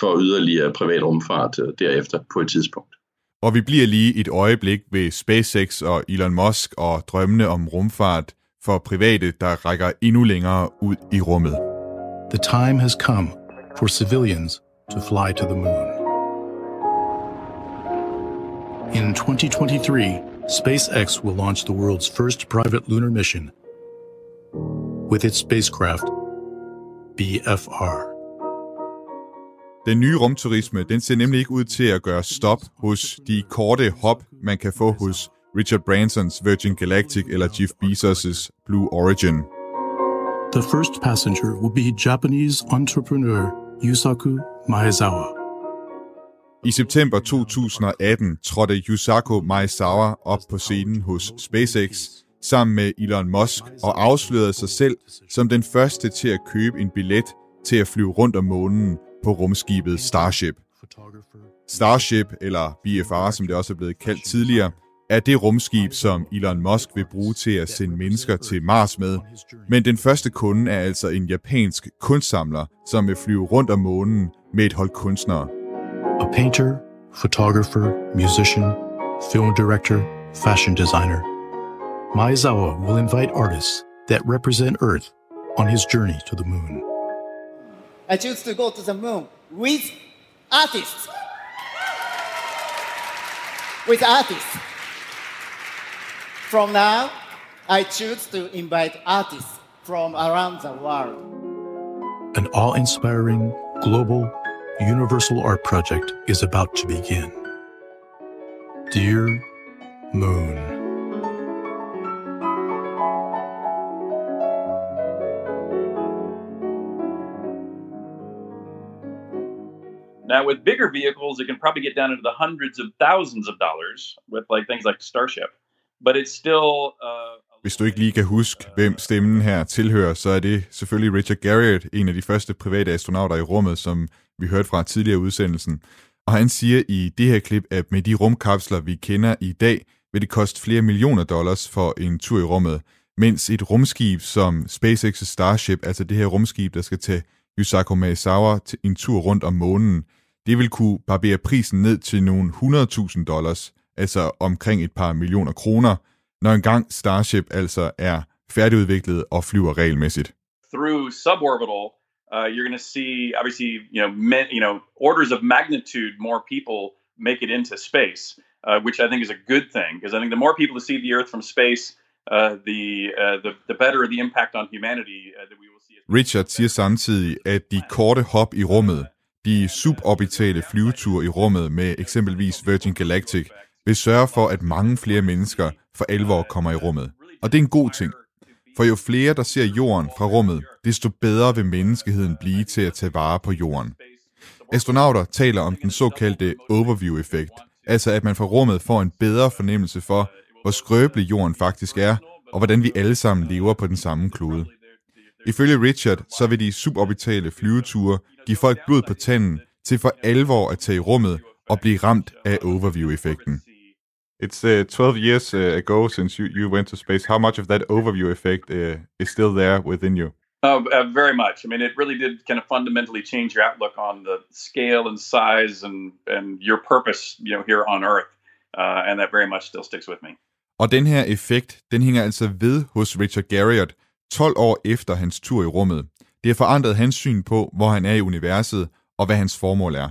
for yderligere privat rumfart derefter på et tidspunkt. Og vi bliver lige et øjeblik ved SpaceX og Elon Musk og drømmene om rumfart for private, der rækker endnu længere ud i rummet. The time has come for civilians to fly to the moon. In 2023, SpaceX will launch the world's first private lunar mission with its spacecraft, BFR. Den nye rumturisme, den ser nemlig ikke ud til at gøre stop hos de korte hop, man kan få hos Richard Bransons Virgin Galactic eller Jeff Bezos' Blue Origin. The first passenger will be Japanese entrepreneur Yusaku Maezawa. I september 2018 trådte Yusaku Maezawa op på scenen hos SpaceX sammen med Elon Musk og afslørede sig selv som den første til at købe en billet til at flyve rundt om månen på rumskibet Starship. Starship, eller BFR, som det også er blevet kaldt tidligere, er det rumskib, som Elon Musk vil bruge til at sende mennesker til Mars med. Men den første kunde er altså en japansk kunstsamler, som vil flyve rundt om månen med et hold kunstnere. A painter, photographer, musician, film director, fashion designer. Maezawa will invite artists that represent Earth on his journey to the moon. I choose to go to the moon with artists. With artists. From now, I choose to invite artists from around the world. An awe inspiring, global, universal art project is about to begin. Dear Moon. Now, with bigger vehicles, it can probably get down into the hundreds of thousands of dollars with like things like Starship, but it's still. Uh, Hvis du ikke lige kan huske, hvem stemmen her tilhører, så er det selvfølgelig Richard Garriott, en af de første private astronauter i rummet, som vi hørte fra tidligere udsendelsen. Og han siger i det her klip, at med de rumkapsler, vi kender i dag, vil det koste flere millioner dollars for en tur i rummet, mens et rumskib som SpaceX Starship, altså det her rumskib, der skal tage Yusaku Maezawa til en tur rundt om månen, det vil kunne barbere prisen ned til nogle 100.000 dollars, altså omkring et par millioner kroner, når engang Starship altså er færdigudviklet og flyver regelmæssigt. through suborbital, uh, you're going to see obviously you know men, you know orders of magnitude more people make it into space, uh, which I think is a good thing because I think the more people to see the Earth from space, uh, the, uh, the the better the impact on humanity uh, that we will see. Richard siger samtidig, at de korte hop i rummet, de suborbitale flyveture i rummet med eksempelvis Virgin Galactic, vil sørge for, at mange flere mennesker for alvor kommer i rummet. Og det er en god ting. For jo flere, der ser jorden fra rummet, desto bedre vil menneskeheden blive til at tage vare på jorden. Astronauter taler om den såkaldte overview-effekt, altså at man fra rummet får en bedre fornemmelse for, hvor skrøbelig jorden faktisk er, og hvordan vi alle sammen lever på den samme klode. Ifølge Richard, så vil de suborbitale flyveture give folk blod på tanden til for alvor at tage i rummet og blive ramt af overview-effekten. It's uh, 12 years uh, ago since you, you went to space. How much of that overview effect uh, is still there within you? Uh, uh, very much. I mean, it really did kind of fundamentally change your outlook on the scale and size and and your purpose, you know, here on Earth, uh, and that very much still sticks with me. Og den her effekt, den hænger altså ved hos Richard Garriott 12 år efter hans tur i rummet. Det har forandret hans syn på, hvor han er i universet og hvad hans formål er.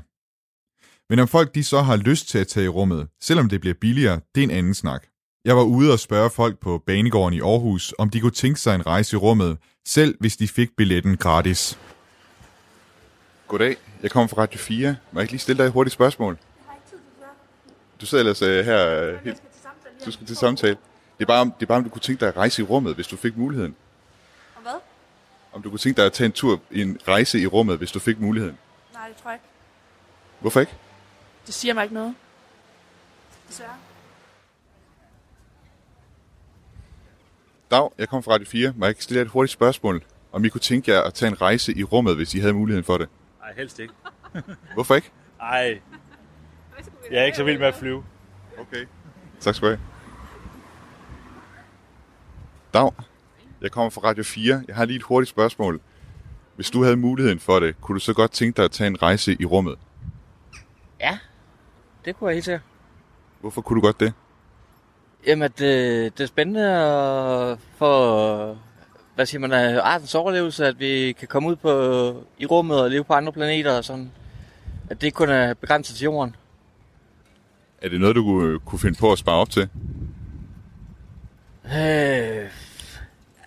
Men om folk de så har lyst til at tage i rummet, selvom det bliver billigere, det er en anden snak. Jeg var ude og spørge folk på Banegården i Aarhus, om de kunne tænke sig en rejse i rummet, selv hvis de fik billetten gratis. Goddag, jeg kommer fra Radio 4. Må jeg ikke lige stille dig et hurtigt spørgsmål? Du sidder ellers uh, her uh, helt... Du skal til samtale. Det er, bare, om, det er bare, om du kunne tænke dig at rejse i rummet, hvis du fik muligheden. Om du kunne tænke dig at tage en tur, en rejse i rummet, hvis du fik muligheden. Nej, det tror jeg ikke. Hvorfor ikke? Det siger mig ikke noget. Desværre. Dag, jeg kommer fra Radio 4. Må jeg ikke stille jer et hurtigt spørgsmål? Om I kunne tænke jer at tage en rejse i rummet, hvis I havde muligheden for det? Nej, helst ikke. Hvorfor ikke? Nej. Jeg er ikke så vild med at flyve. Okay. Tak skal du have. Dag, jeg kommer fra Radio 4. Jeg har lige et hurtigt spørgsmål. Hvis du havde muligheden for det, kunne du så godt tænke dig at tage en rejse i rummet? Ja, det kunne jeg helt sikkert. Hvorfor kunne du godt det? Jamen, det, det er spændende for, hvad siger man, øh, artens overlevelse, at vi kan komme ud på, i rummet og leve på andre planeter og sådan. At det kun er begrænset til jorden. Er det noget, du kunne, kunne finde på at spare op til? Øh,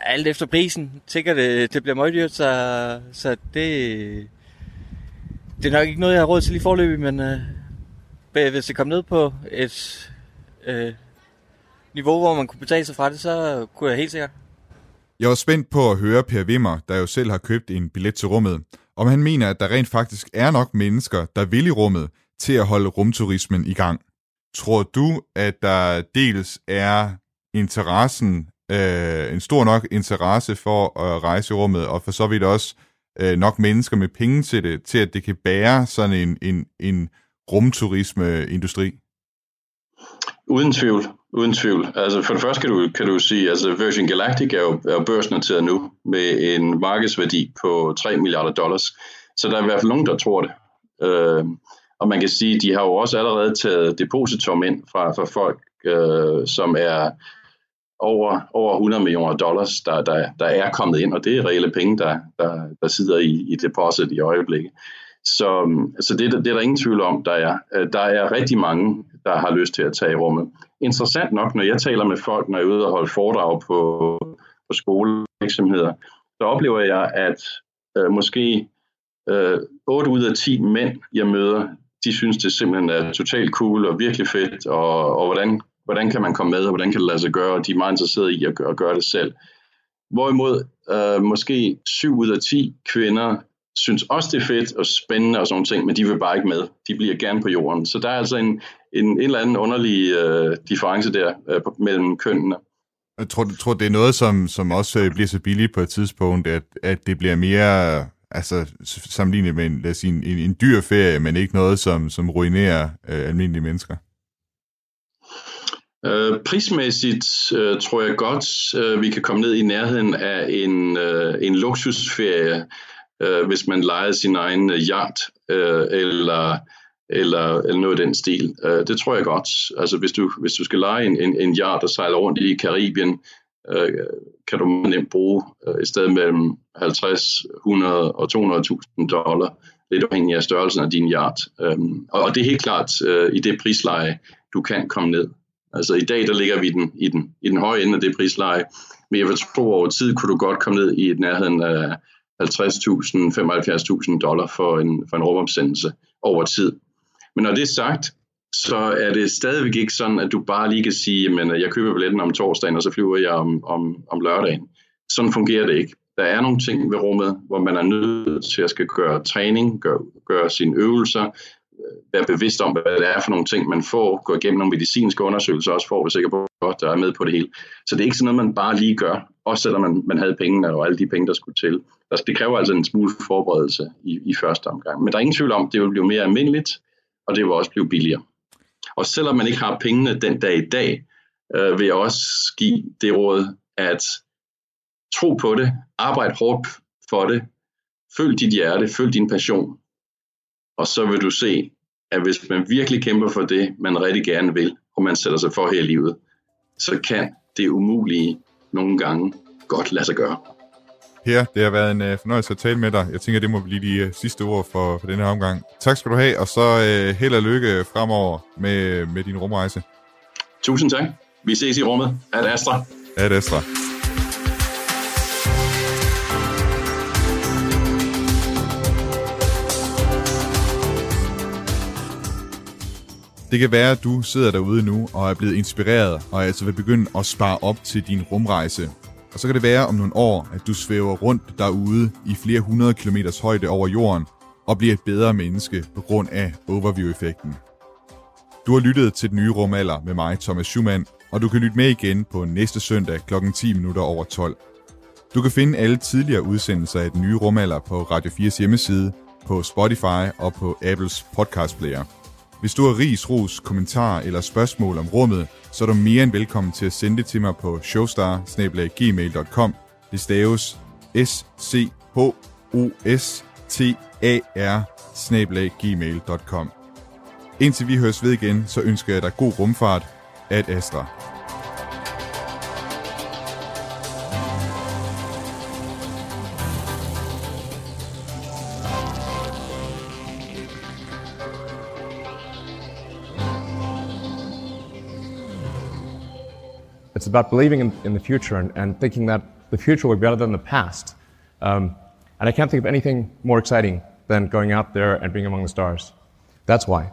alt efter prisen. Tænker det, øh, det bliver meget dyrt, så, så det, det er nok ikke noget, jeg har råd til lige forløbig, men øh, hvis det kom ned på et øh, niveau, hvor man kunne betale sig fra det, så kunne jeg helt sikkert. Jeg var spændt på at høre Per Wimmer, der jo selv har købt en billet til rummet, om han mener, at der rent faktisk er nok mennesker, der vil i rummet, til at holde rumturismen i gang. Tror du, at der dels er interessen, øh, en stor nok interesse for at rejse i rummet, og for så vidt også øh, nok mennesker med penge til det, til at det kan bære sådan en, en, en rumturismeindustri? Uden tvivl. Uden tvivl. Altså for det første kan du, kan du sige, altså Virgin Galactic er jo, er jo børsnoteret nu med en markedsværdi på 3 milliarder dollars. Så der er i hvert fald nogen, der tror det. Øh, og man kan sige, de har jo også allerede taget depositum ind fra, fra folk, øh, som er over, over 100 millioner dollars, der, der, der er kommet ind, og det er reelle penge, der, der, der sidder i, i deposit i øjeblikket. Så, så det, det er der ingen tvivl om, der er. Øh, der er rigtig mange, der har lyst til at tage i rummet. Interessant nok, når jeg taler med folk, når jeg er ude og holde foredrag på, på skolevirksomheder, så oplever jeg, at øh, måske øh, 8 ud af 10 mænd, jeg møder, de synes, det simpelthen er totalt cool og virkelig fedt, og, og hvordan, hvordan kan man komme med, og hvordan kan det lade sig gøre, og de er meget interesserede i at gøre, at gøre det selv. Hvorimod øh, måske 7 ud af 10 kvinder synes også, det er fedt og spændende og sådan ting, men de vil bare ikke med. De bliver gerne på jorden. Så der er altså en, en, en eller anden underlig øh, difference der øh, mellem kønnene. Jeg tror, tror, det er noget, som, som også øh, bliver så billigt på et tidspunkt, at, at det bliver mere altså sammenlignet med en, lad os sige, en, en dyr ferie, men ikke noget, som, som ruinerer øh, almindelige mennesker? Øh, prismæssigt øh, tror jeg godt, øh, vi kan komme ned i nærheden af en, øh, en luksusferie, øh, hvis man leger sin egen øh, yacht øh, eller, eller, eller noget af den stil. Øh, det tror jeg godt. Altså hvis du, hvis du skal lege en, en, en yacht og sejle rundt i Karibien, øh, kan du nemt bruge øh, et sted mellem 50, 100 og 200.000 dollar, lidt afhængig af størrelsen af din yacht. Øh, og, og det er helt klart øh, i det prisleje, du kan komme ned. Altså i dag, der ligger vi den, i, den, i den høje ende af det prisleje, men jeg vil tro over tid, kunne du godt komme ned i nærheden af 50.000, 75.000 dollar for en, for en rumopsendelse over tid. Men når det er sagt, så er det stadigvæk ikke sådan, at du bare lige kan sige, at jeg køber billetten om torsdagen, og så flyver jeg om, om, om lørdagen. Sådan fungerer det ikke. Der er nogle ting ved rummet, hvor man er nødt til at skal gøre træning, gøre, gøre sine øvelser, Øh, være bevidst om, hvad det er for nogle ting, man får, gå igennem nogle medicinske undersøgelser også for at være sikker på, at der er med på det hele. Så det er ikke sådan noget, man bare lige gør, også selvom man, man havde pengene og alle de penge, der skulle til. Altså, det kræver altså en smule forberedelse i, i første omgang. Men der er ingen tvivl om, at det vil blive mere almindeligt, og det vil også blive billigere. Og selvom man ikke har pengene den dag i dag, øh, vil jeg også give det råd, at tro på det, arbejde hårdt for det, følg dit hjerte, følg din passion, og så vil du se, at hvis man virkelig kæmper for det, man rigtig gerne vil, og man sætter sig for her i livet, så kan det umulige nogle gange godt lade sig gøre. Per, det har været en uh, fornøjelse at tale med dig. Jeg tænker, det må blive de uh, sidste ord for, for denne her omgang. Tak skal du have, og så uh, held og lykke fremover med, med din rumrejse. Tusind tak. Vi ses i rummet. Ad Astra. Ad Astra. Det kan være, at du sidder derude nu og er blevet inspireret og altså vil begynde at spare op til din rumrejse. Og så kan det være om nogle år, at du svæver rundt derude i flere hundrede kilometers højde over jorden og bliver et bedre menneske på grund af overview-effekten. Du har lyttet til den nye rumalder med mig, Thomas Schumann, og du kan lytte med igen på næste søndag kl. 10 minutter over 12. Du kan finde alle tidligere udsendelser af den nye rumalder på Radio 4's hjemmeside, på Spotify og på Apples podcast player. Hvis du har ris, ros, kommentar eller spørgsmål om rummet, så er du mere end velkommen til at sende det til mig på showstar Det staves s c h o s t a r gmail.com. Indtil vi høres ved igen, så ønsker jeg dig god rumfart. Ad Astra. It's about believing in, in the future and, and thinking that the future will be better than the past. Um, and I can't think of anything more exciting than going out there and being among the stars. That's why.